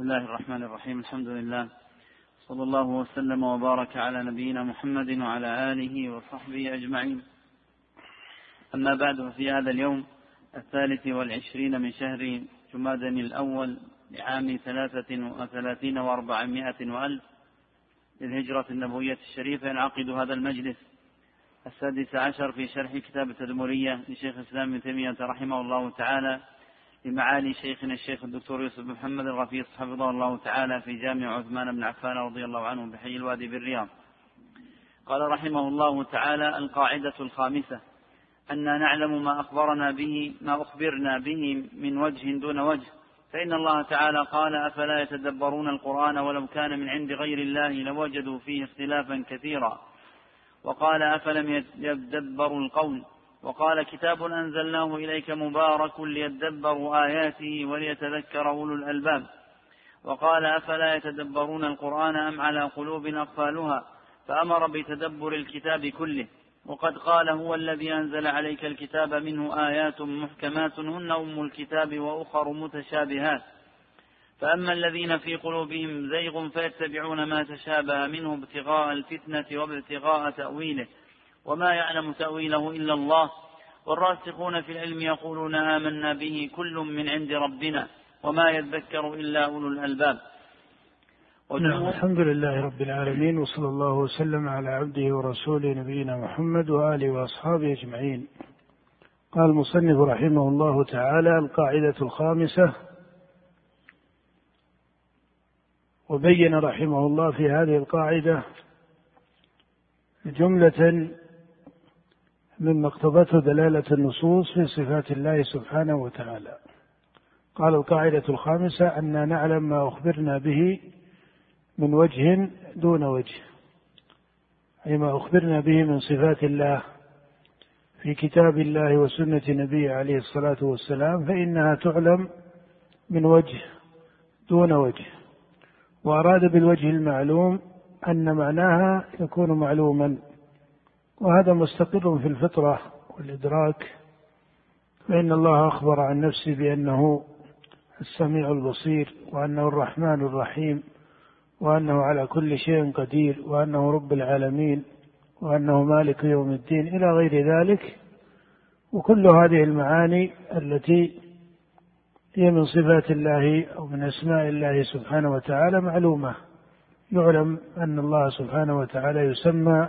بسم الله الرحمن الرحيم الحمد لله صلى الله وسلم وبارك على نبينا محمد وعلى آله وصحبه أجمعين أما بعد ففي هذا اليوم الثالث والعشرين من شهر جماد الأول لعام ثلاثة وثلاثين وأربعمائة وألف للهجرة النبوية الشريفة ينعقد هذا المجلس السادس عشر في شرح كتاب التدمرية لشيخ الإسلام ابن تيمية رحمه الله تعالى لمعالي شيخنا الشيخ الدكتور يوسف بن محمد الغفيص حفظه الله تعالى في جامع عثمان بن عفان رضي الله عنه بحي الوادي بالرياض. قال رحمه الله تعالى القاعدة الخامسة أن نعلم ما أخبرنا به ما أخبرنا به من وجه دون وجه. فإن الله تعالى قال أفلا يتدبرون القرآن ولو كان من عند غير الله لوجدوا فيه اختلافا كثيرا. وقال أفلم يدبروا القول؟ وقال كتاب أنزلناه إليك مبارك ليدبروا آياته وليتذكر أولو الألباب. وقال أفلا يتدبرون القرآن أم على قلوب أقفالها؟ فأمر بتدبر الكتاب كله. وقد قال هو الذي أنزل عليك الكتاب منه آيات محكمات هن أم الكتاب وأخر متشابهات. فأما الذين في قلوبهم زيغ فيتبعون ما تشابه منه ابتغاء الفتنة وابتغاء تأويله. وما يعلم تأويله إلا الله. والراسخون في العلم يقولون آمنا به كل من عند ربنا وما يذكر إلا أولو الألباب. نعم الحمد لله رب العالمين وصلى الله وسلم على عبده ورسوله نبينا محمد وآله وأصحابه أجمعين. قال المصنف رحمه الله تعالى القاعدة الخامسة. وبين رحمه الله في هذه القاعدة جملة مما اقتضته دلالة النصوص في صفات الله سبحانه وتعالى. قال القاعدة الخامسة أن نعلم ما أخبرنا به من وجه دون وجه. أي ما أخبرنا به من صفات الله في كتاب الله وسنة نبيه عليه الصلاة والسلام فإنها تعلم من وجه دون وجه. وأراد بالوجه المعلوم أن معناها يكون معلوما. وهذا مستقر في الفطرة والإدراك فإن الله أخبر عن نفسه بأنه السميع البصير وأنه الرحمن الرحيم وأنه على كل شيء قدير وأنه رب العالمين وأنه مالك يوم الدين إلى غير ذلك. وكل هذه المعاني التي هي من صفات الله أو من أسماء الله سبحانه وتعالى معلومة. يعلم أن الله سبحانه وتعالى يسمى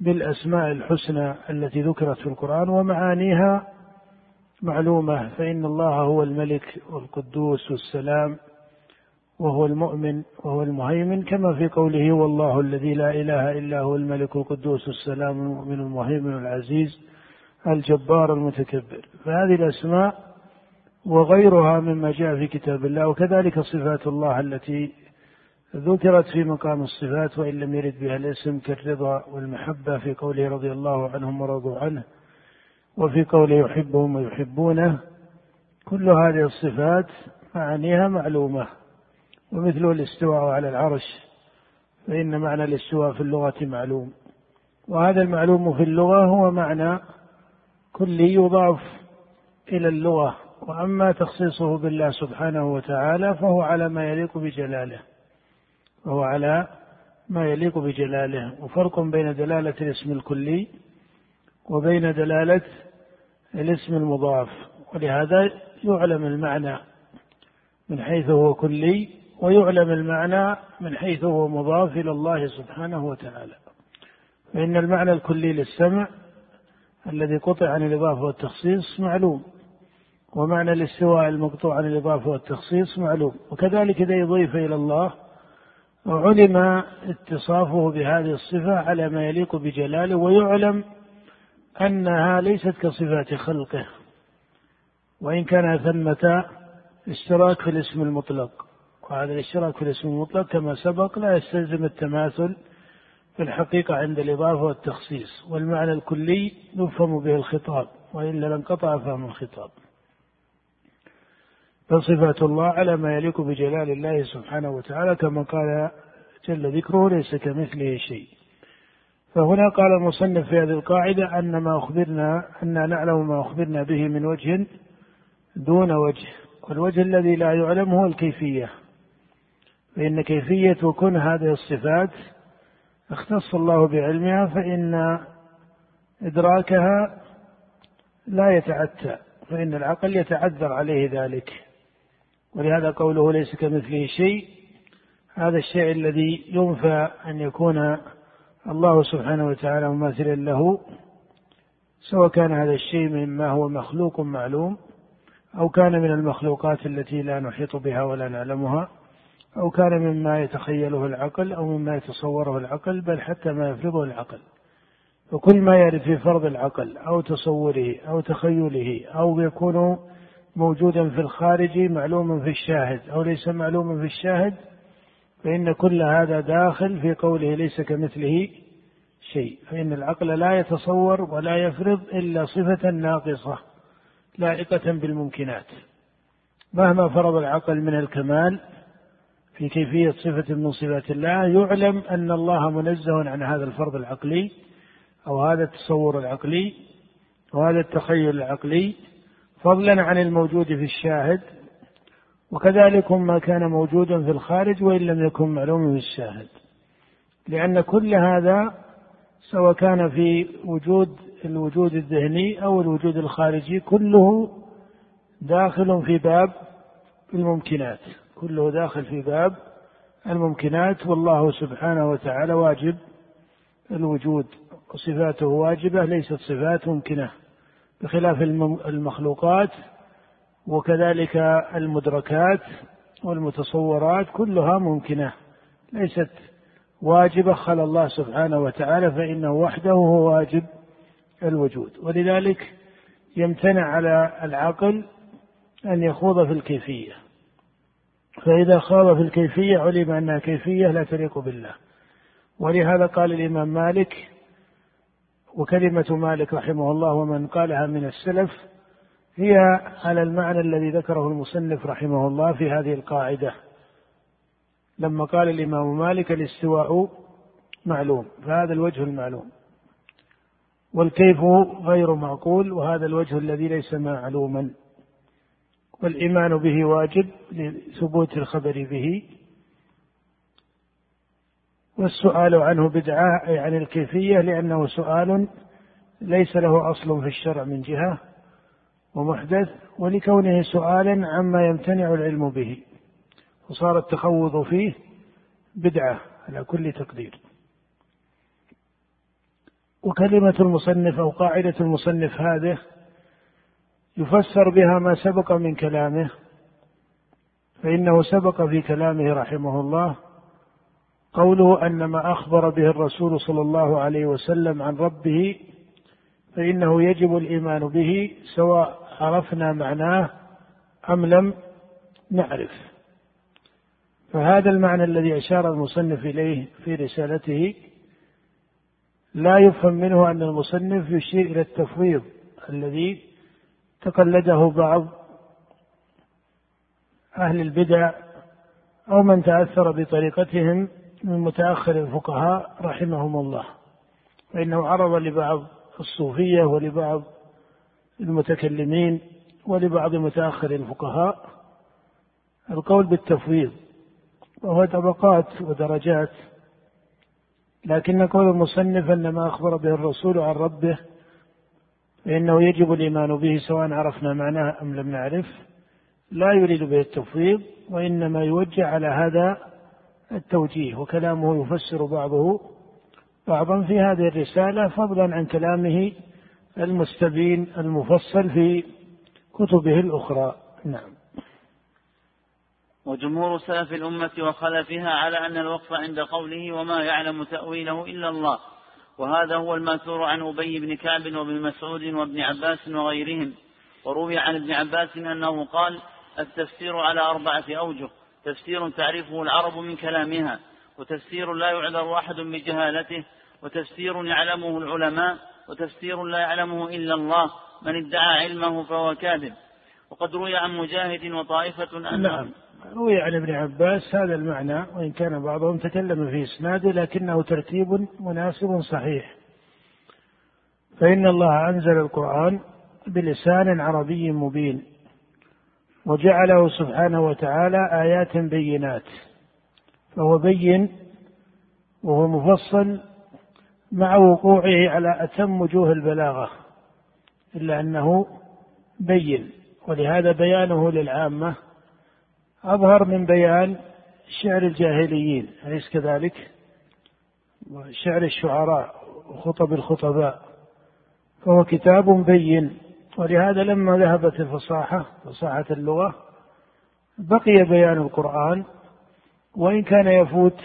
بالأسماء الحسنى التي ذكرت في القرآن ومعانيها معلومة فإن الله هو الملك والقدوس والسلام وهو المؤمن وهو المهيمن كما في قوله والله الذي لا إله إلا هو الملك القدوس السلام المؤمن المهيمن العزيز الجبار المتكبر. فهذه الأسماء وغيرها مما جاء في كتاب الله وكذلك صفات الله التي ذكرت في مقام الصفات وإن لم يرد بها الاسم كالرضا والمحبة في قوله رضي الله عنهم ورضوا عنه وفي قوله يحبهم ويحبونه. كل هذه الصفات معانيها معلومة ومثل الاستواء على العرش فإن معنى الاستواء في اللغة معلوم. وهذا المعلوم في اللغة هو معنى كلي يضاف إلى اللغة وأما تخصيصه بالله سبحانه وتعالى فهو على ما يليق بجلاله. وهو على ما يليق بجلاله. وفرق بين دلالة الاسم الكلي وبين دلالة الاسم المضاف. ولهذا يعلم المعنى من حيث هو كلي ويعلم المعنى من حيث هو مضاف إلى الله سبحانه وتعالى. فإن المعنى الكلي للسمع الذي قطع عن الإضافة والتخصيص معلوم ومعنى الاستواء المقطوع عن الإضافة والتخصيص معلوم. وكذلك إذا أضيف إلى الله علم اتصافه بهذه الصفة على ما يليق بجلاله ويعلم أنها ليست كصفات خلقه. وإن كان ثمة اشتراك في الاسم المطلق. وهذا الاشتراك في الاسم المطلق كما سبق لا يستلزم التماثل في الحقيقة عند الإضافة والتخصيص. والمعنى الكلي يفهم به الخطاب وإلا لانقطع فهم الخطاب. فصفات الله على ما يليق بجلال الله سبحانه وتعالى كما قال جل ذكره ليس كمثله شيء. فهنا قال المصنف في هذه القاعدة أن ما أخبرنا أن نعلم ما أخبرنا به من وجه دون وجه. والوجه الذي لا يعلم هو الكيفية. فإن كيفية وكن هذه الصفات اختص الله بعلمها فإن إدراكها لا يتعتى فإن العقل يتعذر عليه ذلك. ولهذا قوله ليس كمثله شيء هذا الشيء الذي ينفى أن يكون الله سبحانه وتعالى مماثلا له سواء كان هذا الشيء مما هو مخلوق معلوم أو كان من المخلوقات التي لا نحيط بها ولا نعلمها أو كان مما يتخيله العقل أو مما يتصوره العقل بل حتى ما يفرضه العقل. فكل ما يرد في فرض العقل أو تصوره أو تخيله أو يكون موجودا في الخارج معلوما في الشاهد أو ليس معلوما في الشاهد فإن كل هذا داخل في قوله ليس كمثله شيء. فإن العقل لا يتصور ولا يفرض إلا صفة ناقصة لائقة بالممكنات. مهما فرض العقل من الكمال في كيفية صفة من صفات الله يعلم أن الله منزه عن هذا الفرض العقلي أو هذا التصور العقلي أو هذا التخيل العقلي. فضلا عن الموجود في الشاهد وكذلك ما كان موجودا في الخارج وإن لم يكن معلوما في الشاهد. لأن كل هذا سواء كان في وجود الوجود الذهني أو الوجود الخارجي كله داخل في باب الممكنات. كله داخل في باب الممكنات والله سبحانه وتعالى واجب الوجود وصفاته واجبة ليست صفات ممكنة. بخلاف المخلوقات وكذلك المدركات والمتصورات كلها ممكنة. ليست واجبة خلى الله سبحانه وتعالى فإنه وحده هو واجب الوجود. ولذلك يمتنع على العقل أن يخوض في الكيفية. فإذا خاض في الكيفية علم أنها كيفية لا تليق بالله. ولهذا قال الإمام مالك وكلمة مالك رحمه الله ومن قالها من السلف هي على المعنى الذي ذكره المصنف رحمه الله في هذه القاعدة. لما قال الإمام مالك الاستواء معلوم فهذا الوجه المعلوم. والكيف غير معقول وهذا الوجه الذي ليس معلوما. والإيمان به واجب لثبوت الخبر به. والسؤال عنه بدعة أي عن الكيفية لأنه سؤال ليس له أصل في الشرع من جهة ومحدث ولكونه سؤالا عما يمتنع العلم به. وصار التخوض فيه بدعة على كل تقدير. وكلمة المصنف أو قاعدة المصنف هذه يفسر بها ما سبق من كلامه فإنه سبق في كلامه رحمه الله قوله أن ما أخبر به الرسول صلى الله عليه وسلم عن ربه فإنه يجب الإيمان به سواء عرفنا معناه أم لم نعرف. فهذا المعنى الذي أشار المصنف إليه في رسالته لا يفهم منه أن المصنف يشير إلى التفويض الذي تقلده بعض أهل البدع أو من تأثر بطريقتهم من متأخر الفقهاء رحمهم الله. فإنه عرض لبعض الصوفية ولبعض المتكلمين ولبعض متأخر الفقهاء القول بالتفويض وهو طبقات ودرجات. لكن قول المصنف أن ما أخبر به الرسول عن ربه فإنه يجب الإيمان به سواء عرفنا معناه أم لم نعرف لا يريد به التفويض وإنما يوجه على هذا التوجيه وكلامه يفسر بعضه بعضا في هذه الرسالة فضلا عن كلامه المستبين المفصل في كتبه الأخرى. نعم. وجمهور سلف الأمة وخلفها على أن الوقف عند قوله وما يعلم تأويله إلا الله. وهذا هو المأثور عن أبي بن كعب وابن مسعود وابن عباس وغيرهم. وروي عن ابن عباس أنه قال التفسير على أربعة أوجه. تفسير تعرفه العرب من كلامها وتفسير لا يعذر أحد بجهالته وتفسير يعلمه العلماء وتفسير لا يعلمه إلا الله من ادعى علمه فهو كاذب. وقد روي عن مجاهد وطائفة أن نعم. روي عن ابن عباس هذا المعنى وإن كان بعضهم تكلم في إسناده لكنه ترتيب مناسب صحيح. فإن الله أنزل القرآن بلسان عربي مبين. وجعله سبحانه وتعالى آيات بينات. فهو بين وهو مفصل مع وقوعه على أتم وجوه البلاغة إلا أنه بين. ولهذا بيانه للعامة أظهر من بيان شعر الجاهليين أليس كذلك؟ وشعر الشعراء وخطب الخطباء. فهو كتاب بين. ولهذا لما ذهبت الفصاحة فصاحة اللغة بقي بيان القرآن وإن كان يفوت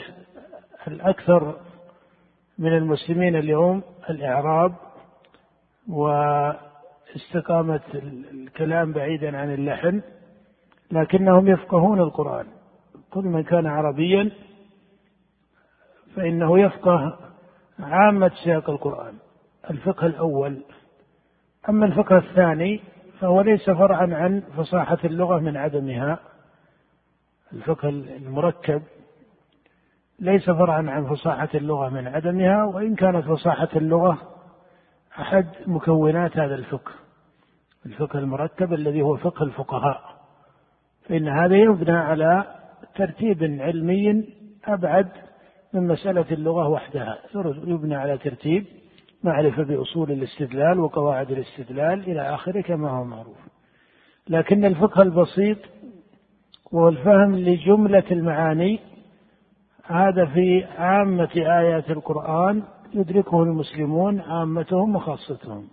الأكثر من المسلمين اليوم الإعراب واستقامة الكلام بعيدا عن اللحن لكنهم يفقهون القرآن. كل من كان عربيا فإنه يفقه عامة سياق القرآن. الفقه الأول أما الفقه الثاني فهو ليس فرعا عن فصاحة اللغة من عدمها. الفقه المركب ليس فرعا عن فصاحة اللغة من عدمها وإن كانت فصاحة اللغة أحد مكونات هذا الفقه. الفقه المركب الذي هو فقه الفقهاء. فإن هذا يبنى على ترتيب علمي أبعد من مسألة اللغة وحدها. يبنى على ترتيب معرفة بأصول الاستدلال وقواعد الاستدلال إلى آخره كما هو معروف. لكن الفقه البسيط والفهم لجملة المعاني هذا في عامة آيات القرآن يدركه المسلمون عامتهم وخاصتهم.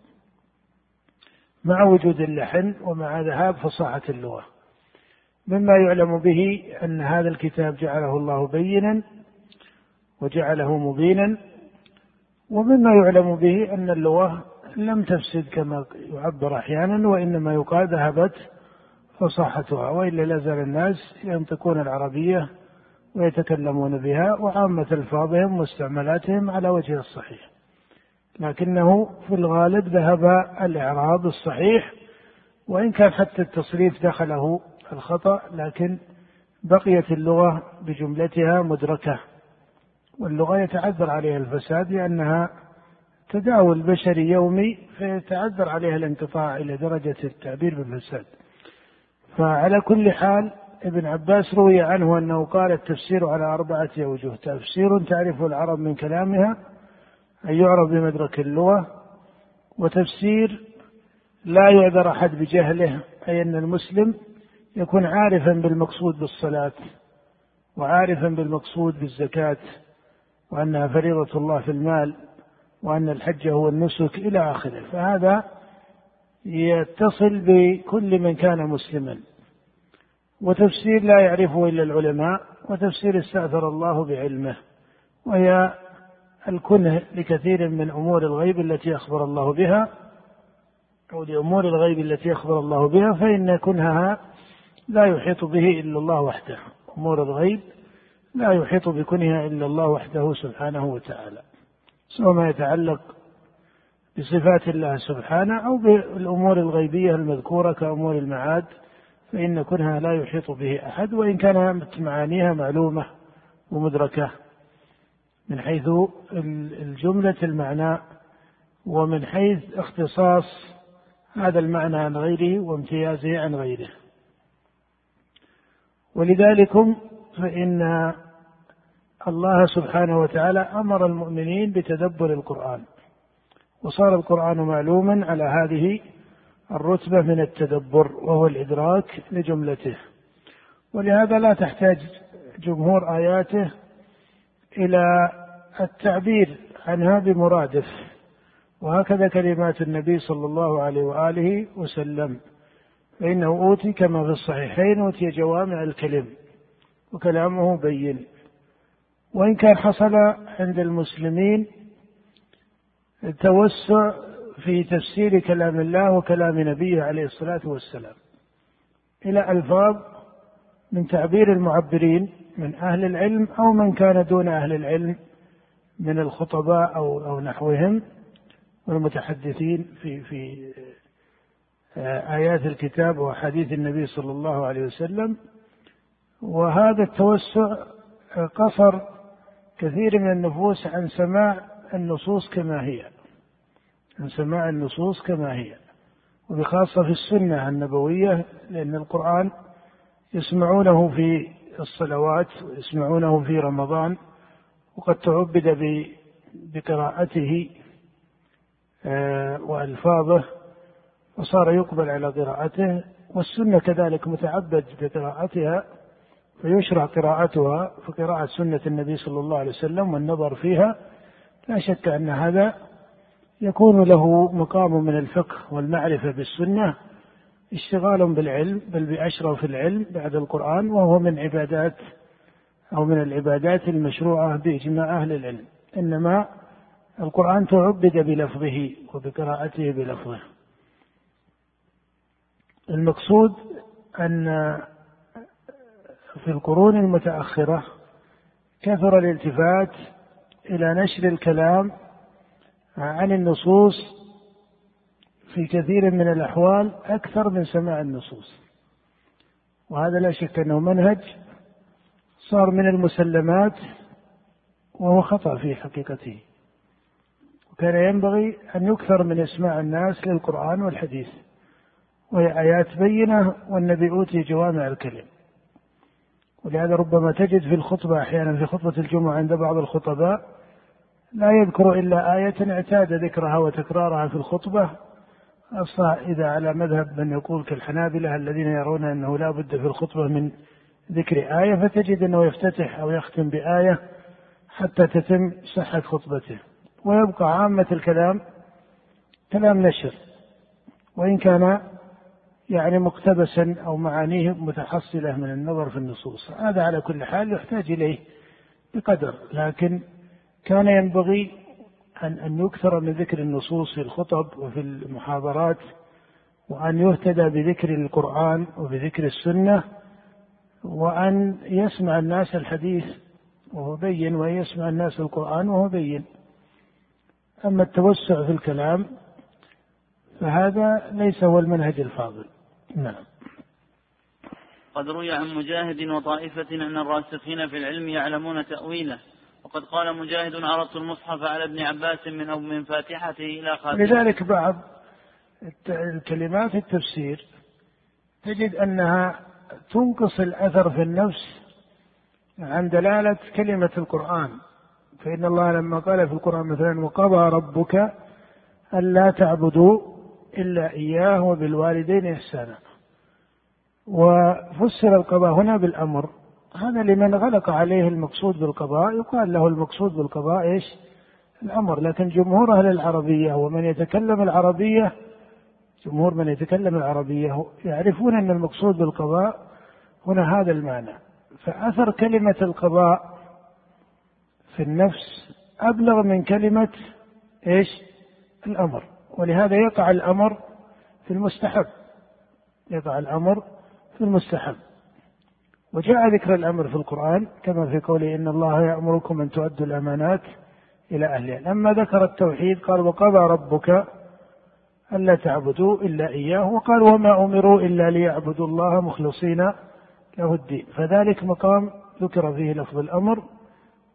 مع وجود اللحن ومع ذهاب فصاحة اللغة. مما يعلم به أن هذا الكتاب جعله الله بينا وجعله مبينا ومما يعلم به أن اللغة لم تفسد كما يعبر أحيانا وإنما يقال ذهبت فصاحتها وإلا لازال الناس ينطقون العربية ويتكلمون بها وعامة ألفاظهم واستعمالاتهم على وجه الصحيح. لكنه في الغالب ذهب الإعراب الصحيح وإن كان حتى التصريف دخله الخطأ لكن بقيت اللغة بجملتها مدركة. واللغة يتعذر عليها الفساد لأنها تداول بشري يومي فيتعذر عليها الانقطاع إلى درجة التعبير بالفساد. فعلى كل حال ابن عباس روي عنه أنه قال التفسير على أربعة أوجه تفسير تعرفه العرب من كلامها أن يعرف بمدرك اللغة وتفسير لا يعذر أحد بجهله أي أن المسلم يكون عارفا بالمقصود بالصلاة وعارفا بالمقصود بالزكاة. وأنها فريضة الله في المال وأن الحج هو النسك إلى آخره. فهذا يتصل بكل من كان مسلما. وتفسير لا يعرفه إلا العلماء وتفسير استأثر الله بعلمه. وهي الكنه لكثير من أمور الغيب التي أخبر الله بها أو لأمور الغيب التي أخبر الله بها فإن كنهها لا يحيط به إلا الله وحده. أمور الغيب لا يحيط بكنها إلا الله وحده سبحانه وتعالى سواء ما يتعلق بصفات الله سبحانه أو بالأمور الغيبية المذكورة كأمور المعاد فإن كنها لا يحيط به أحد وإن كانت معانيها معلومة ومدركة من حيث الجملة المعنى ومن حيث اختصاص هذا المعنى عن غيره وامتيازه عن غيره. ولذلكم فإن الله سبحانه وتعالى أمر المؤمنين بتدبر القرآن وصار القرآن معلوما على هذه الرتبة من التدبر وهو الإدراك لجملته. ولهذا لا تحتاج جمهور آياته إلى التعبير عنها بمرادف وهكذا كلمات النبي صلى الله عليه وآله وسلم فإنه أوتي كما في الصحيحين أوتي جوامع الكلم وكلامه بين. وإن كان حصل عند المسلمين التوسع في تفسير كلام الله وكلام نبيه عليه الصلاة والسلام. إلى ألفاظ من تعبير المعبرين من أهل العلم أو من كان دون أهل العلم من الخطباء أو أو نحوهم والمتحدثين في في آيات الكتاب وحديث النبي صلى الله عليه وسلم. وهذا التوسع قصر كثير من النفوس عن سماع النصوص كما هي. عن سماع النصوص كما هي. وبخاصة في السنة النبوية لأن القرآن يسمعونه في الصلوات ويسمعونه في رمضان وقد تعبد بقراءته آه، وألفاظه وصار يقبل على قراءته والسنة كذلك متعبد بقراءتها فيشرع قراءتها فقراءة سنة النبي صلى الله عليه وسلم والنظر فيها لا شك أن هذا يكون له مقام من الفقه والمعرفة بالسنة اشتغال بالعلم بل بأشرف العلم بعد القرآن وهو من عبادات أو من العبادات المشروعة بإجماع أهل العلم. إنما القرآن تعبد بلفظه وبقراءته بلفظه. المقصود أن في القرون المتأخرة كثر الالتفات إلى نشر الكلام عن النصوص في كثير من الأحوال أكثر من سماع النصوص. وهذا لا شك أنه منهج صار من المسلمات وهو خطأ في حقيقته. وكان ينبغي أن يكثر من إسماع الناس للقرآن والحديث. وهي آيات بينة والنبي أوتي جوامع الكلم. ولهذا ربما تجد في الخطبة أحيانا في خطبة الجمعة عند بعض الخطباء لا يذكر إلا آية اعتاد ذكرها وتكرارها في الخطبة. أصلا إذا على مذهب من يقول كالحنابلة الذين يرون أنه لا بد في الخطبة من ذكر آية فتجد أنه يفتتح أو يختم بآية حتى تتم صحة خطبته. ويبقى عامة الكلام كلام نشر. وإن كان يعني مقتبسا أو معانيه متحصلة من النظر في النصوص. هذا على كل حال يحتاج إليه بقدر. لكن كان ينبغي أن أن يكثر من ذكر النصوص في الخطب وفي المحاضرات وأن يهتدى بذكر القرآن وبذكر السنة وأن يسمع الناس الحديث وهو بين وأن يسمع الناس القرآن وهو بين. أما التوسع في الكلام فهذا ليس هو المنهج الفاضل. نعم. قد روي عن مجاهد وطائفة أن الراسخين في العلم يعلمون تأويله. وقد قال مجاهد عرضت المصحف على ابن عباس من أو من فاتحته إلى خاتمه. لذلك بعض الكلمات التفسير تجد أنها تنقص الأثر في النفس عن دلالة كلمة القرآن. فإن الله لما قال في القرآن مثلا وقضى ربك ألا تعبدوا إلا إياه وبالوالدين إحسانا. وفسر القضاء هنا بالأمر. هذا لمن غلق عليه المقصود بالقضاء يقال له المقصود بالقضاء إيش؟ الأمر. لكن جمهور أهل العربية ومن يتكلم العربية جمهور من يتكلم العربية يعرفون أن المقصود بالقضاء هنا هذا المعنى. فأثر كلمة القضاء في النفس أبلغ من كلمة إيش؟ الأمر. ولهذا يقع الأمر في المستحب. يقع الأمر في المستحب. وجاء ذكر الأمر في القرآن كما في قوله إن الله يأمركم أن تؤدوا الأمانات إلى أهلها. لما ذكر التوحيد قال وقضى ربك ألا تعبدوا إلا إياه وقال وما أمروا إلا ليعبدوا الله مخلصين له الدين. فذلك مقام ذكر فيه لفظ الأمر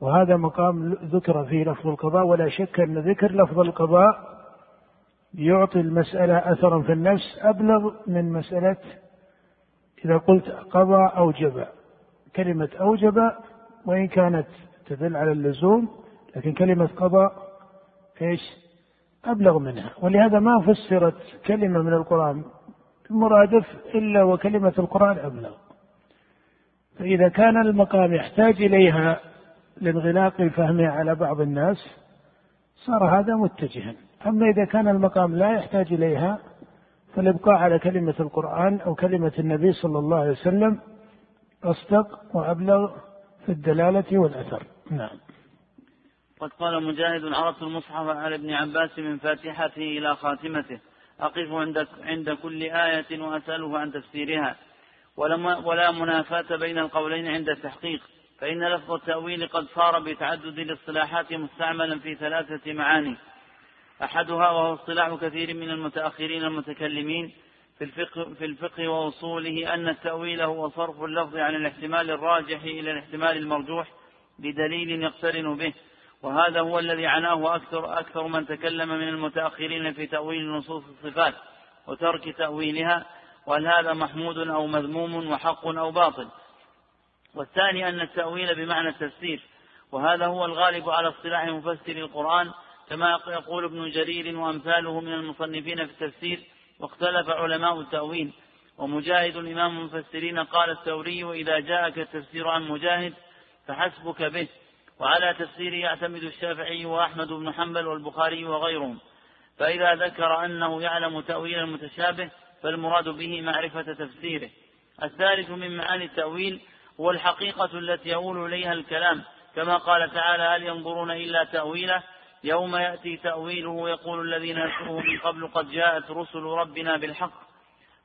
وهذا مقام ذكر فيه لفظ القضاء ولا شك أن ذكر لفظ القضاء يعطي المسألة أثرا في النفس أبلغ من مسألة إذا قلت قضى أوجب كلمة أوجب وإن كانت تدل على اللزوم لكن كلمة قضى إيش؟ أبلغ منها. ولهذا ما فسرت كلمة من القرآن المرادف إلا وكلمة القرآن أبلغ. فإذا كان المقام يحتاج إليها لانغلاق فهمها على بعض الناس صار هذا متجها. أما إذا كان المقام لا يحتاج إليها فالإبقاء على كلمة القرآن أو كلمة النبي صلى الله عليه وسلم أصدق وأبلغ في الدلالة والأثر. نعم. قد قال مجاهد عرضت المصحف على ابن عباس من فاتحته إلى خاتمته. أقف عند عند كل آية وأسأله عن تفسيرها. ولما ولا منافاة بين القولين عند التحقيق. فإن لفظ التأويل قد صار بتعدد الاصطلاحات مستعملا في ثلاثة معاني. أحدها وهو اصطلاح كثير من المتأخرين المتكلمين في الفقه, في الفقه وأصوله أن التأويل هو صرف اللفظ عن الاحتمال الراجح إلى الاحتمال المرجوح بدليل يقترن به. وهذا هو الذي عناه أكثر, أكثر من تكلم من المتأخرين في تأويل نصوص الصفات وترك تأويلها وهل هذا محمود أو مذموم وحق أو باطل. والثاني أن التأويل بمعنى التفسير وهذا هو الغالب على اصطلاح مفسر القرآن كما يقول ابن جرير وأمثاله من المصنفين في التفسير واختلف علماء التأويل. ومجاهد إمام المفسرين قال الثوري إذا جاءك التفسير عن مجاهد فحسبك به وعلى تفسيره يعتمد الشافعي وأحمد بن حنبل والبخاري وغيرهم. فإذا ذكر أنه يعلم تأويل المتشابه فالمراد به معرفة تفسيره. الثالث من معاني التأويل هو الحقيقة التي يؤول إليها الكلام كما قال تعالى هل ينظرون إلا تأويله؟ يوم يأتي تأويله يقول الذين نسوه من قبل قد جاءت رسل ربنا بالحق.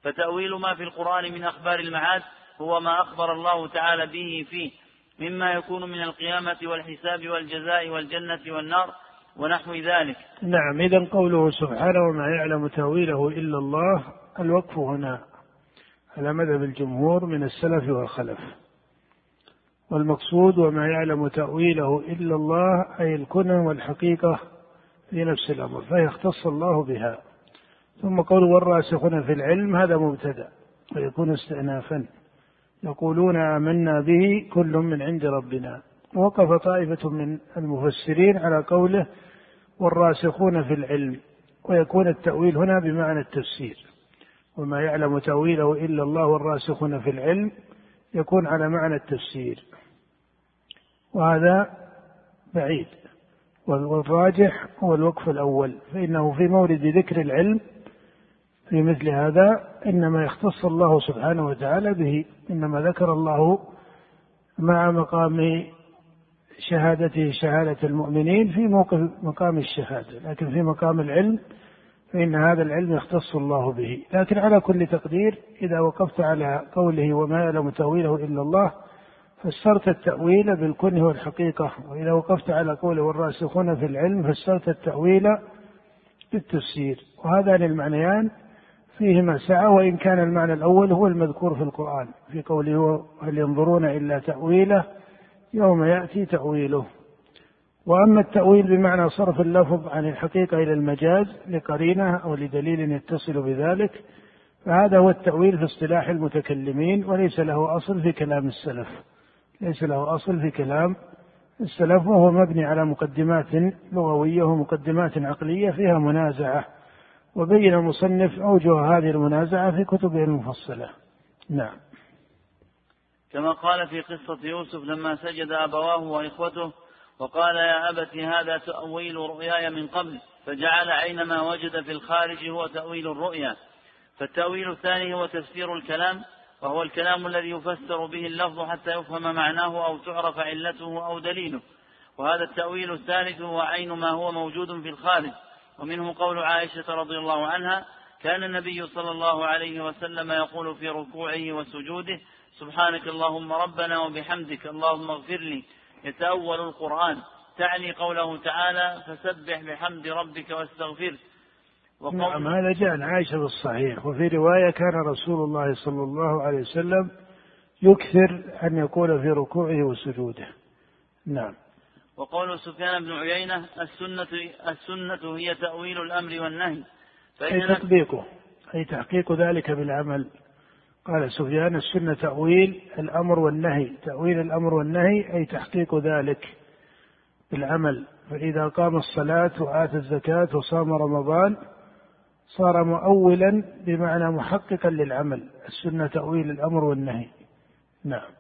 فتأويل ما في القرآن من أخبار المعاد هو ما أخبر الله تعالى به فيه. مما يكون من القيامة والحساب والجزاء والجنة والنار ونحو ذلك. نعم إذا قوله سبحانه وما يعلم تأويله إلا الله الوقف هنا على مذهب الجمهور من السلف والخلف. والمقصود وما يعلم تأويله إلا الله أي الكنى والحقيقة في نفس الأمر فيختص الله بها. ثم قول والراسخون في العلم هذا مبتدأ ويكون استئنافا. يقولون آمنا به كل من عند ربنا. وقف طائفة من المفسرين على قوله والراسخون في العلم ويكون التأويل هنا بمعنى التفسير. وما يعلم تأويله إلا الله والراسخون في العلم يكون على معنى التفسير. وهذا بعيد. والراجح هو الوقف الأول. فإنه في مورد ذكر العلم في مثل هذا إنما يختص الله سبحانه وتعالى به. إنما ذكر الله مع مقام شهادته شهادة المؤمنين في موقف مقام الشهادة. لكن في مقام العلم فإن هذا العلم يختص الله به. لكن على كل تقدير إذا وقفت على قوله وما يعلم تأويله إلا الله فسرت التأويل بالكنه والحقيقة. وإذا وقفت على قوله والراسخون في العلم فسرت التأويل بالتفسير. وهذان المعنيان فيهما سعة وإن كان المعنى الأول هو المذكور في القرآن. في قوله هل ينظرون إلا تأويله يوم يأتي تأويله. وأما التأويل بمعنى صرف اللفظ عن الحقيقة إلى المجاز لقرينة أو لدليل يتصل بذلك فهذا هو التأويل في اصطلاح المتكلمين وليس له أصل في كلام السلف. ليس له أصل في كلام السلف وهو مبني على مقدمات لغوية ومقدمات عقلية فيها منازعة وبين المصنف أوجه هذه المنازعة في كتبه المفصلة. نعم. كما قال في قصة يوسف لما سجد أبواه وإخوته وقال يا أبت هذا تأويل رؤياي من قبل فجعل عينما وجد في الخارج هو تأويل الرؤيا. فالتأويل الثاني هو تفسير الكلام وهو الكلام الذي يفسر به اللفظ حتى يفهم معناه أو تعرف علته أو دليله. وهذا التأويل الثالث هو عين ما هو موجود في الخارج. ومنه قول عائشة رضي الله عنها كان النبي صلى الله عليه وسلم يقول في ركوعه وسجوده سبحانك اللهم ربنا وبحمدك اللهم اغفر لي. يتأول القرآن. تعني قوله تعالى فسبح بحمد ربك واستغفره نعم هذا جاء عن عائشة بالصحيح وفي رواية كان رسول الله صلى الله عليه وسلم يكثر أن يقول في ركوعه وسجوده. نعم. وقول سفيان بن عيينة السنة السنة هي تأويل الأمر والنهي أي تطبيقه أي تحقيق ذلك بالعمل. قال سفيان السنة تأويل الأمر والنهي تأويل الأمر والنهي أي تحقيق ذلك بالعمل. فإذا قام الصلاة وآتى الزكاة وصام رمضان صار مؤولا بمعنى محققا للعمل. السنة تأويل الأمر والنهي. نعم.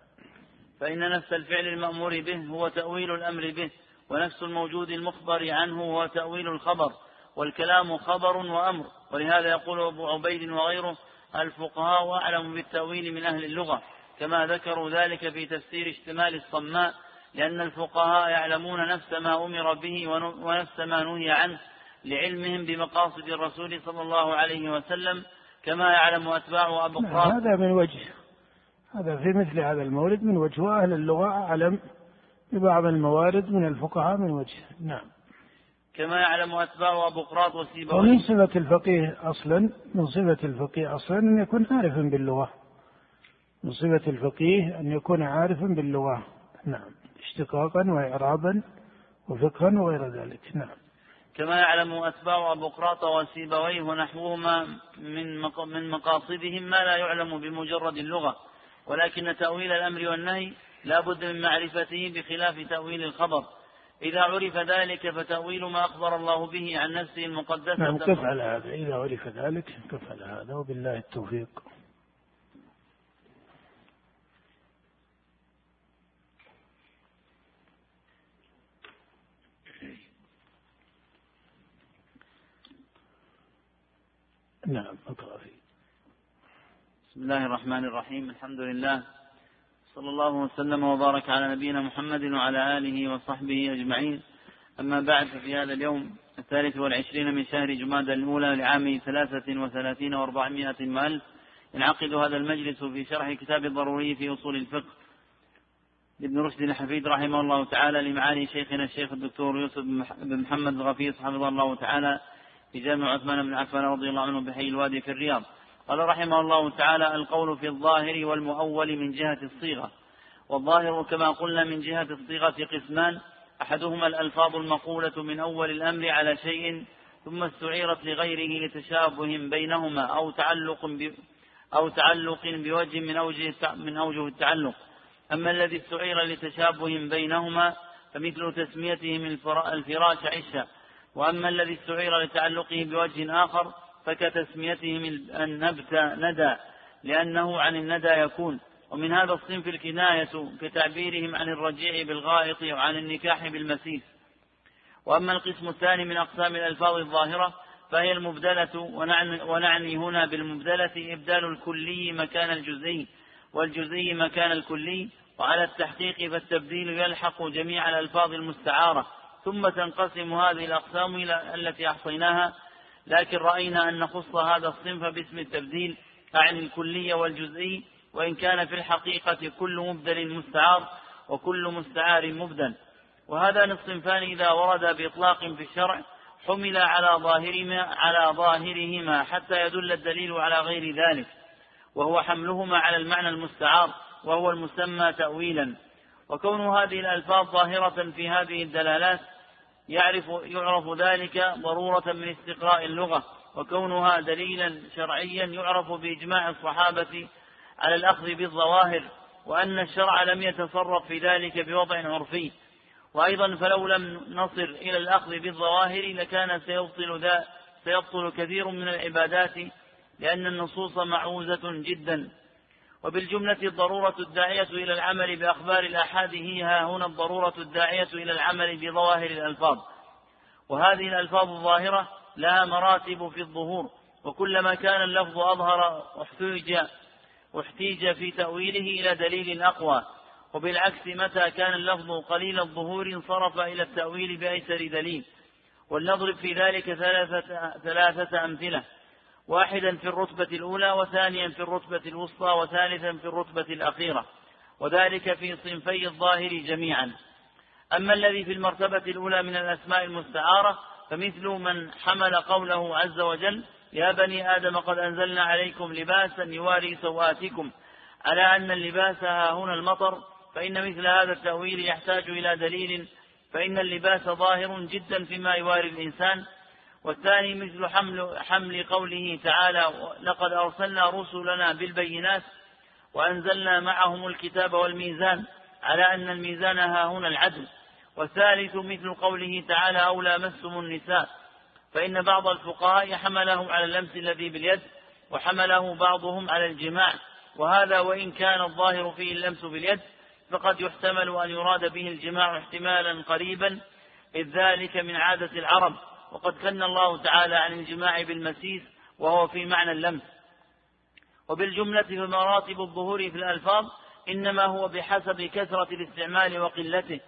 فإن نفس الفعل المأمور به هو تأويل الأمر به ونفس الموجود المخبر عنه هو تأويل الخبر والكلام خبر وأمر. ولهذا يقول أبو عبيد وغيره الفقهاء أعلم بالتأويل من أهل اللغة كما ذكروا ذلك في تفسير اشتمال الصماء لأن الفقهاء يعلمون نفس ما أمر به ونفس ما نهي عنه. لعلمهم بمقاصد الرسول صلى الله عليه وسلم كما يعلم أتباع أبو نعم هذا من وجه هذا في مثل هذا المورد من وجه وأهل اللغة أعلم ببعض الموارد من الفقهاء من وجه. نعم. كما يعلم أتباع أبو قراط وسيبويه. ومن صفة الفقيه أصلا من صفة الفقيه أصلا أن يكون عارفا باللغة. من صفة الفقيه أن يكون عارفا باللغة. نعم. اشتقاقا وإعرابا وفقها وغير ذلك. نعم. كما يعلم أتباع أبو قراط وسيبويه ونحوهما من من مقاصدهم ما لا يعلم بمجرد اللغة ولكن تأويل الأمر والنهي لا بد من معرفته بخلاف تأويل الخبر. إذا عرف ذلك فتأويل ما أخبر الله به عن نفسه المقدسة. نعم كف على هذا. إذا عرف ذلك كف على هذا. وبالله التوفيق. نعم اقرأ فيه بسم الله الرحمن الرحيم الحمد لله. صلى الله وسلم وبارك على نبينا محمد وعلى آله وصحبه أجمعين. أما بعد ففي هذا اليوم الثالث والعشرين من شهر جماد الأولى لعام ثلاثة وثلاثين وأربعمائة وألف ينعقد هذا المجلس في شرح كتاب الضروري في أصول الفقه. لابن رشد الحفيد رحمه الله تعالى لمعالي شيخنا الشيخ الدكتور يوسف بن محمد الغفيص حفظه الله تعالى. في جامع عثمان بن عفان رضي الله عنه بحي الوادي في الرياض. قال رحمه الله تعالى القول في الظاهر والمؤول من جهة الصيغة. والظاهر كما قلنا من جهة الصيغة قسمان أحدهما الألفاظ المقولة من أول الأمر على شيء ثم استعيرت لغيره لتشابه بينهما أو تعلق أو تعلق بوجه من أوجه من أوجه التعلق. أما الذي استعير لتشابه بينهما فمثل تسميتهم الفراش عشا وأما الذي استعير لتعلقه بوجه آخر فكتسميتهم النبت ندى لأنه عن الندى يكون. ومن هذا الصنف الكناية كتعبيرهم عن الرجيع بالغائط وعن النكاح بالمسيس. وأما القسم الثاني من أقسام الألفاظ الظاهرة فهي المبدلة ونعني هنا بالمبدلة إبدال الكلي مكان الجزئي والجزئي مكان الكلي. وعلى التحقيق فالتبديل يلحق جميع الألفاظ المستعارة. ثم تنقسم هذه الأقسام إلى التي أحصيناها لكن رأينا أن نخص هذا الصنف باسم التبديل أعني الكلي والجزئي وإن كان في الحقيقة كل مبدل مستعار وكل مستعار مبدل. وهذان الصنفان إذا ورد بإطلاق في الشرع حمل على ظاهرهما على ظاهرهما حتى يدل الدليل على غير ذلك. وهو حملهما على المعنى المستعار وهو المسمى تأويلا. وكون هذه الألفاظ ظاهرة في هذه الدلالات يعرف يعرف ذلك ضرورة من استقراء اللغة وكونها دليلا شرعيا يعرف بإجماع الصحابة على الأخذ بالظواهر وأن الشرع لم يتصرف في ذلك بوضع عرفي. وأيضا فلو لم نصل إلى الأخذ بالظواهر لكان سيبطل ذا سيبطل كثير من العبادات لأن النصوص معوزة جدا. وبالجملة الضرورة الداعية إلى العمل بأخبار الآحاد هي ها هنا الضرورة الداعية إلى العمل بظواهر الألفاظ. وهذه الألفاظ الظاهرة لها مراتب في الظهور وكلما كان اللفظ أظهر احتيج احتيج في تأويله إلى دليل أقوى. وبالعكس متى كان اللفظ قليل الظهور انصرف إلى التأويل بأيسر دليل. ولنضرب في ذلك ثلاثة, ثلاثة أمثلة. واحدا في الرتبة الأولى وثانيا في الرتبة الوسطى وثالثا في الرتبة الأخيرة وذلك في صنفي الظاهر جميعا. أما الذي في المرتبة الأولى من الأسماء المستعارة فمثل من حمل قوله عز وجل يا بني آدم قد أنزلنا عليكم لباسا يواري سوآتكم على أن اللباس ها هنا المطر؟ فإن مثل هذا التأويل يحتاج إلى دليل فإن اللباس ظاهر جدا فيما يواري الإنسان والثاني مثل حمل, حمل قوله تعالى لقد أرسلنا رسلنا بالبينات وأنزلنا معهم الكتاب والميزان على أن الميزان ها هنا العدل. والثالث مثل قوله تعالى أو لامستم النساء. فإن بعض الفقهاء حمله على اللمس الذي باليد وحمله بعضهم على الجماع. وهذا وإن كان الظاهر فيه اللمس باليد فقد يحتمل أن يراد به الجماع احتمالا قريبا إذ ذلك من عادة العرب. وقد كن الله تعالى عن الجماع بالمسيس وهو في معنى اللمس. وبالجملة فمراتب الظهور في الألفاظ إنما هو بحسب كثرة الاستعمال وقلته.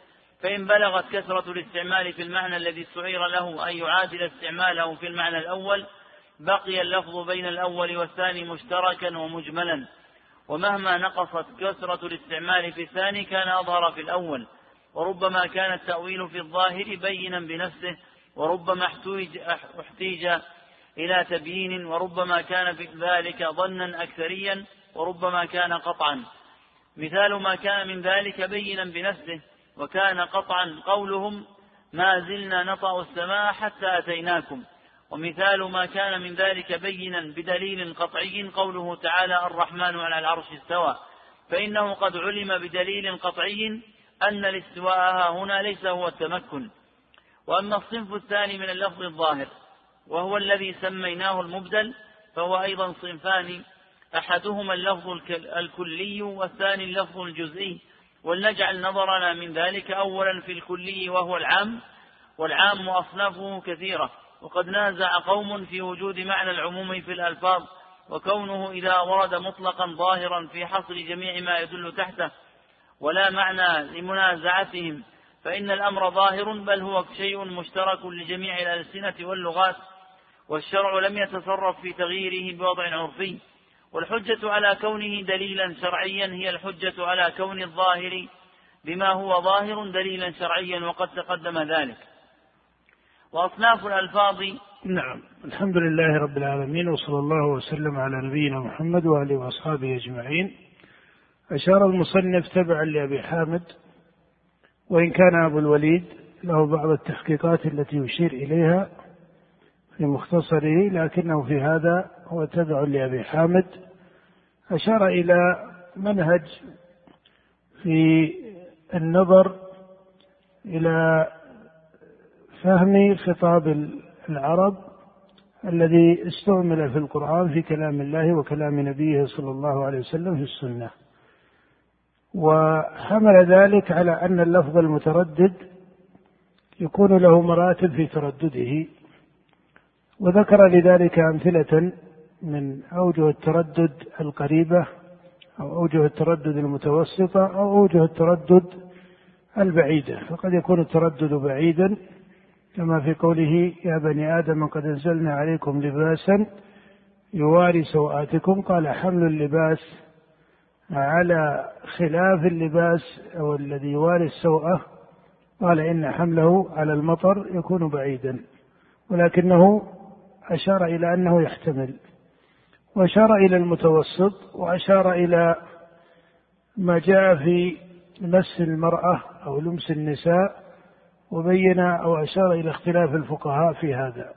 فإن بلغت كثرة الاستعمال في المعنى الذي استعير له أن يعادل استعماله في المعنى الأول بقي اللفظ بين الأول والثاني مشتركا ومجملا. ومهما نقصت كثرة الاستعمال في الثاني كان أظهر في الأول. وربما كان التأويل في الظاهر بينا بنفسه وربما احتيج إلى تبيين وربما كان ذلك ظنا أكثريا وربما كان قطعا. مثال ما كان من ذلك بينا بنفسه وكان قطعا قولهم ما زلنا نطأ السماء حتى أتيناكم. ومثال ما كان من ذلك بينا بدليل قطعي قوله تعالى الرحمن على العرش استوى. فإنه قد علم بدليل قطعي أن الاستواء هنا ليس هو التمكن. وأما الصنف الثاني من اللفظ الظاهر وهو الذي سميناه المبدل فهو أيضا صنفان أحدهما اللفظ الكلي والثاني اللفظ الجزئي. ولنجعل نظرنا من ذلك أولا في الكلي وهو العام والعام أصنافه كثيرة. وقد نازع قوم في وجود معنى العموم في الألفاظ وكونه إذا ورد مطلقا ظاهرا في حصر جميع ما يدل تحته ولا معنى لمنازعتهم. فإن الأمر ظاهر بل هو شيء مشترك لجميع الألسنة واللغات والشرع لم يتصرف في تغييره بوضع عرفي والحجة على كونه دليلا شرعيا هي الحجة على كون الظاهر بما هو ظاهر دليلا شرعيا وقد تقدم ذلك. وأصناف الألفاظ نعم. الحمد لله رب العالمين وصلى الله وسلم على نبينا محمد وآله وأصحابه أجمعين. أشار المصنف تبعا لأبي حامد وإن كان أبو الوليد له بعض التحقيقات التي يشير إليها في مختصره لكنه في هذا هو تبع لأبي حامد. أشار إلى منهج في النظر إلى فهم خطاب العرب الذي استعمل في القرآن في كلام الله وكلام نبيه صلى الله عليه وسلم في السنة. وحمل ذلك على أن اللفظ المتردد يكون له مراتب في تردده. وذكر لذلك أمثلة من أوجه التردد القريبة أو أوجه التردد المتوسطة أو أوجه التردد البعيدة. فقد يكون التردد بعيدا كما في قوله يا بني آدم قد أنزلنا عليكم لباسا يواري سوآتكم قال حمل اللباس على خلاف اللباس أو الذي يواري السوءة قال إن حمله على المطر يكون بعيدا. ولكنه أشار إلى أنه يحتمل. وأشار إلى المتوسط وأشار إلى ما جاء في مس المرأة أو لمس النساء وبين أو أشار إلى اختلاف الفقهاء في هذا.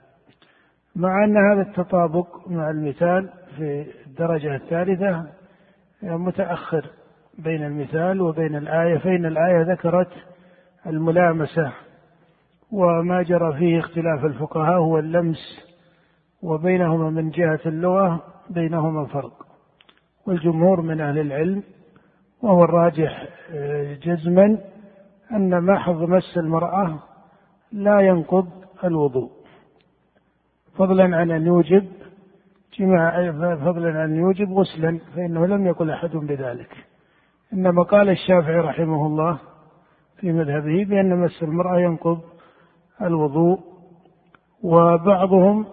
مع أن هذا التطابق مع المثال في الدرجة الثالثة متأخر بين المثال وبين الآية فإن الآية ذكرت الملامسة وما جرى فيه اختلاف الفقهاء هو اللمس وبينهما من جهة اللغة بينهما فرق. والجمهور من أهل العلم وهو الراجح آه، جزما أن محض مس المرأة لا ينقض الوضوء. فضلا عن أن يوجب جماع فضلا أن يوجب غسلا فإنه لم يقل أحد بذلك. إنما قال الشافعي رحمه الله في مذهبه بأن مس المرأة ينقض الوضوء وبعضهم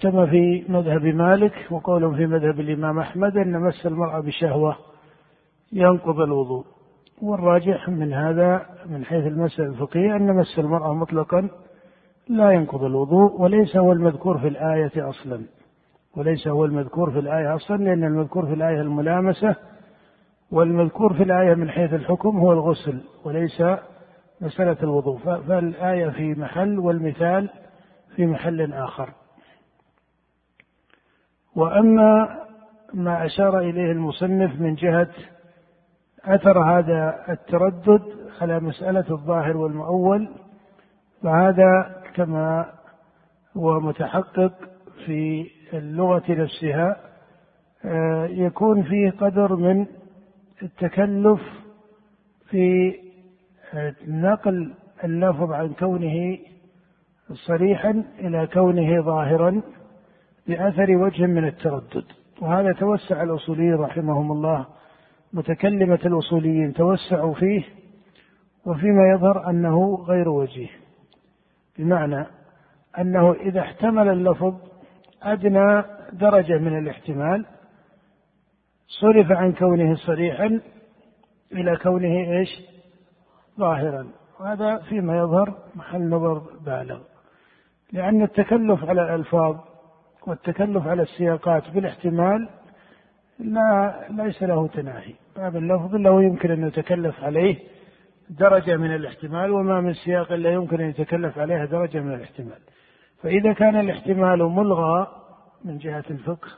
كما في مذهب مالك وقولهم في مذهب الإمام أحمد أن مس المرأة بشهوة ينقض الوضوء. والراجح من هذا من حيث المسألة الفقهية أن مس المرأة مطلقا لا ينقض الوضوء وليس هو المذكور في الآية أصلا. وليس هو المذكور في الآية أصلا لأن المذكور في الآية الملامسة والمذكور في الآية من حيث الحكم هو الغسل وليس مسألة الوضوء. فالآية في محل والمثال في محل آخر. وأما ما أشار إليه المصنف من جهة أثر هذا التردد على مسألة الظاهر والمؤول فهذا كما هو متحقق في اللغة نفسها آه، يكون فيه قدر من التكلف في آه، نقل اللفظ عن كونه صريحا إلى كونه ظاهرا بأثر وجه من التردد. وهذا توسع الأصوليين رحمهم الله متكلمة الأصوليين توسعوا فيه وفيما يظهر أنه غير وجيه. بمعنى أنه إذا احتمل اللفظ أدنى درجة من الاحتمال. صرف عن كونه صريحا إلى كونه إيش؟ ظاهرا. وهذا فيما يظهر محل نظر بالغ. لأن التكلف على الألفاظ والتكلف على السياقات بالاحتمال لا ليس له تناهي. باب اللفظ له يمكن أن يتكلف عليه درجة من الاحتمال وما من سياق إلا يمكن أن يتكلف عليها درجة من الاحتمال. فإذا كان الاحتمال ملغى من جهة الفقه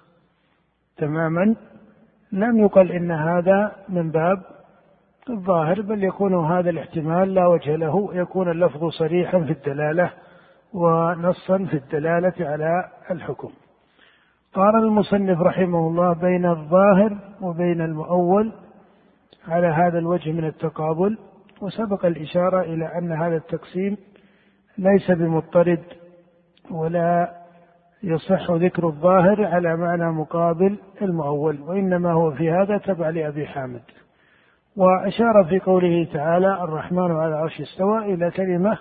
تماما لم يقل إن هذا من باب الظاهر بل يكون هذا الاحتمال لا وجه له يكون اللفظ صريحا في الدلالة ونصا في الدلالة على الحكم. قال المصنف رحمه الله بين الظاهر وبين المؤول على هذا الوجه من التقابل وسبق الإشارة إلى أن هذا التقسيم ليس بمضطرد ولا يصح ذكر الظاهر على معنى مقابل المؤول وإنما هو في هذا تبع لأبي حامد. وأشار في قوله تعالى الرحمن على العرش استوى إلى كلمة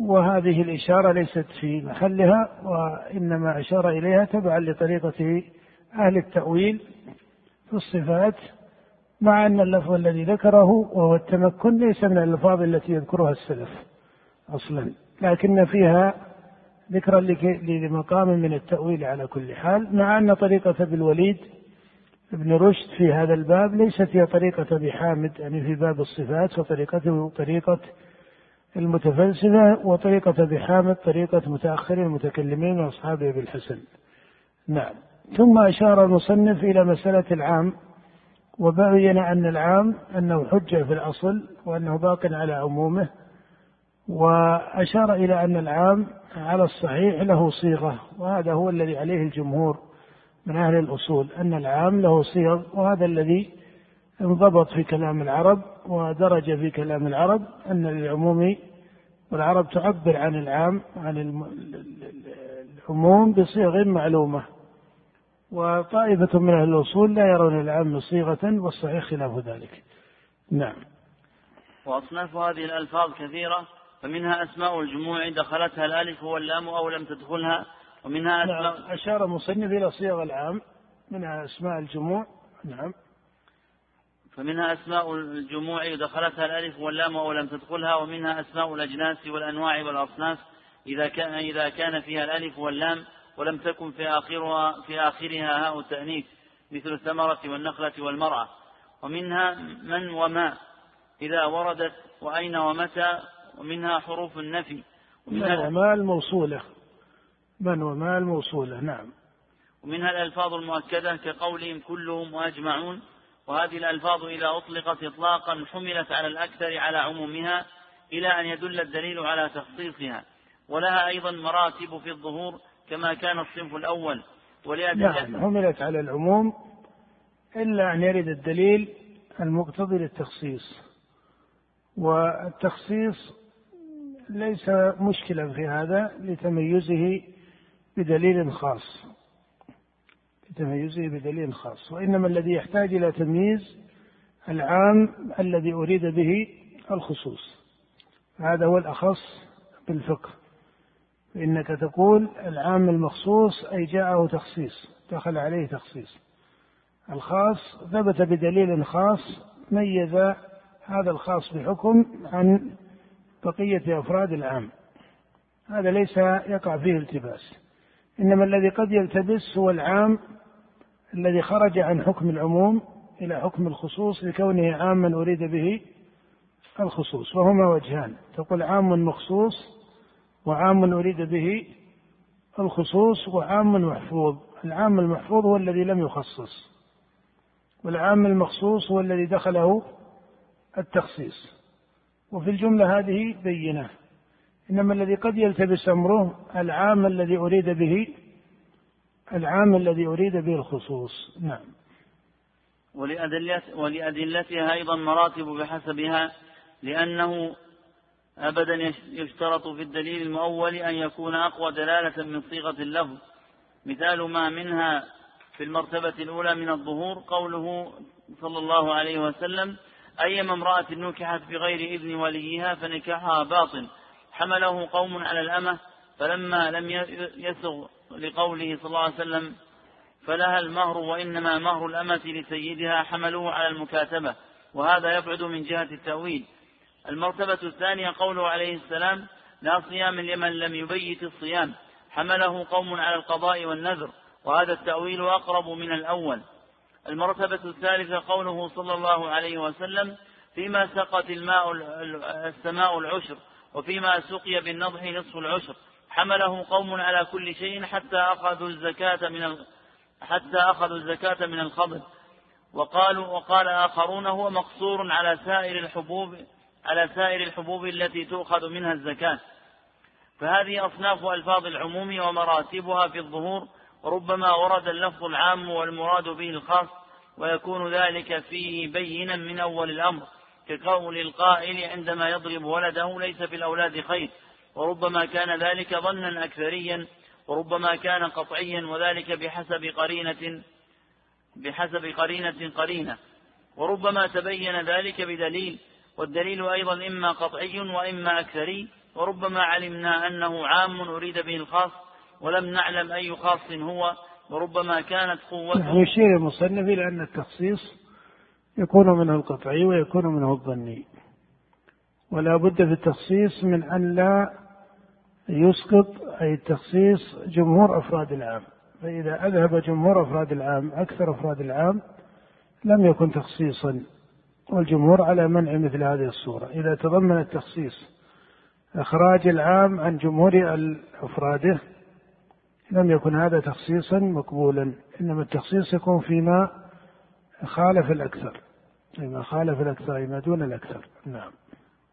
وهذه الإشارة ليست في محلها وإنما أشار إليها تبعا لطريقة أهل التأويل في الصفات مع أن اللفظ الذي ذكره وهو التمكن ليس من الألفاظ التي يذكرها السلف أصلا لكن فيها ذكرا لمقام من التأويل على كل حال مع أن طريقة ابن الوليد ابن رشد في هذا الباب ليست هي طريقة أبي حامد يعني في باب الصفات فطريقته طريقة المتفلسفة وطريقة أبي حامد طريقة متأخر المتكلمين وأصحاب أبي الحسن. نعم. ثم أشار المصنف إلى مسألة العام وبين أن العام أنه حجة في الأصل وأنه باق على عمومه وأشار إلى أن العام على الصحيح له صيغة وهذا هو الذي عليه الجمهور من أهل الأصول أن العام له صيغ وهذا الذي انضبط في كلام العرب ودرج في كلام العرب أن للعموم والعرب تعبر عن العام عن العموم بصيغ معلومة. وطائفة من أهل الأصول لا يرون العام صيغة والصحيح خلاف ذلك. نعم. وأصناف هذه الألفاظ كثيرة فمنها أسماء الجموع دخلتها الألف واللام أو لم تدخلها ومنها أسماء نعم أشار المصنف إلى صيغ العام منها أسماء الجموع نعم. فمنها أسماء الجموع دخلتها الألف واللام أو لم تدخلها ومنها أسماء الأجناس والأنواع والأصناف إذا كان إذا كان فيها الألف واللام ولم تكن في آخرها في آخرها هاء التأنيث مثل الثمرة والنخلة والمرأة ومنها من وما إذا وردت وأين ومتى ومنها حروف النفي. ومنها من وما الموصولة من وما الموصولة نعم. ومنها الألفاظ المؤكدة كقولهم كلهم وأجمعون. وهذه الألفاظ إذا أطلقت إطلاقا حملت على الأكثر على عمومها إلى أن يدل الدليل على تخصيصها. ولها أيضا مراتب في الظهور كما كان الصنف الأول. نعم حملت على العموم إلا أن يرد الدليل المقتضي للتخصيص. والتخصيص ليس مشكلا في هذا لتميزه بدليل خاص. لتميزه بدليل خاص. وإنما الذي يحتاج إلى تمييز العام الذي أريد به الخصوص. هذا هو الأخص بالفقه. فإنك تقول العام المخصوص أي جاءه تخصيص دخل عليه تخصيص. الخاص ثبت بدليل خاص ميز هذا الخاص بحكم عن بقية أفراد العام. هذا ليس يقع فيه التباس. إنما الذي قد يلتبس هو العام الذي خرج عن حكم العموم إلى حكم الخصوص لكونه عاما أريد به الخصوص. وهما وجهان. تقول عام مخصوص وعام أريد به الخصوص وعام محفوظ. العام المحفوظ هو الذي لم يخصص. والعام المخصوص هو الذي دخله التخصيص. وفي الجملة هذه بينة. إنما الذي قد يلتبس أمره العام الذي أريد به العام الذي أريد به الخصوص. نعم. ولأدلتها أيضا مراتب بحسبها لأنه أبدا يشترط في الدليل المؤول أن يكون أقوى دلالة من صيغة اللفظ. مثال ما منها في المرتبة الأولى من الظهور قوله صلى الله عليه وسلم أيما امرأة نكحت بغير إذن وليها فنكاحها باطل حمله قوم على الأمة فلما لم يسغ لقوله صلى الله عليه وسلم فلها المهر وإنما مهر الأمة لسيدها حملوه على المكاتبة وهذا يبعد من جهة التأويل. المرتبة الثانية قوله عليه السلام لا صيام لمن لم يبيت الصيام حمله قوم على القضاء والنذر وهذا التأويل أقرب من الأول. المرتبة الثالثة قوله صلى الله عليه وسلم فيما سقت الماء السماء العشر وفيما سقي بالنضح نصف العشر. حمله قوم على كل شيء حتى أخذوا الزكاة من حتى أخذوا الزكاة من الخضر وقالوا وقال آخرون هو مقصور على سائر الحبوب على سائر الحبوب التي تؤخذ منها الزكاة. فهذه أصناف ألفاظ العموم ومراتبها في الظهور وربما ورد اللفظ العام والمراد به الخاص ويكون ذلك فيه بينا من أول الأمر كقول القائل عندما يضرب ولده ليس في الأولاد خير وربما كان ذلك ظنا أكثريا وربما كان قطعيا وذلك بحسب قرينة بحسب قرينة قرينة وربما تبين ذلك بدليل والدليل أيضا إما قطعي وإما أكثري وربما علمنا أنه عام أريد به الخاص ولم نعلم أي خاص هو وربما كانت قوته. يشير المصنف إلى أن التخصيص يكون منه القطعي ويكون منه الظني. ولا بد في التخصيص من أن لا يسقط أي التخصيص جمهور أفراد العام. فإذا أذهب جمهور أفراد العام أكثر أفراد العام لم يكن تخصيصا والجمهور على منع مثل هذه الصورة. إذا تضمن التخصيص إخراج العام عن جمهور أفراده لم يكن هذا تخصيصا مقبولا إنما التخصيص يكون فيما خالف الأكثر فيما خالف الأكثر فيما دون الأكثر. نعم.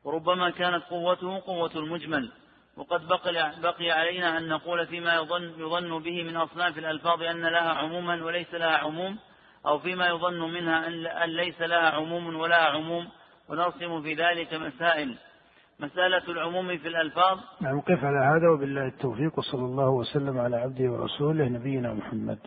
وربما كانت قوته قوة المجمل وقد بقي, بقي علينا أن نقول فيما يظن, يظن به من أصناف الألفاظ أن لها عموما وليس لها عموم أو فيما يظن منها أن ليس لها عموم ولا عموم ونرسم في ذلك مسائل. مسألة العموم في الألفاظ. نعم قف على هذا وبالله التوفيق وصلى الله وسلم على عبده ورسوله نبينا محمد.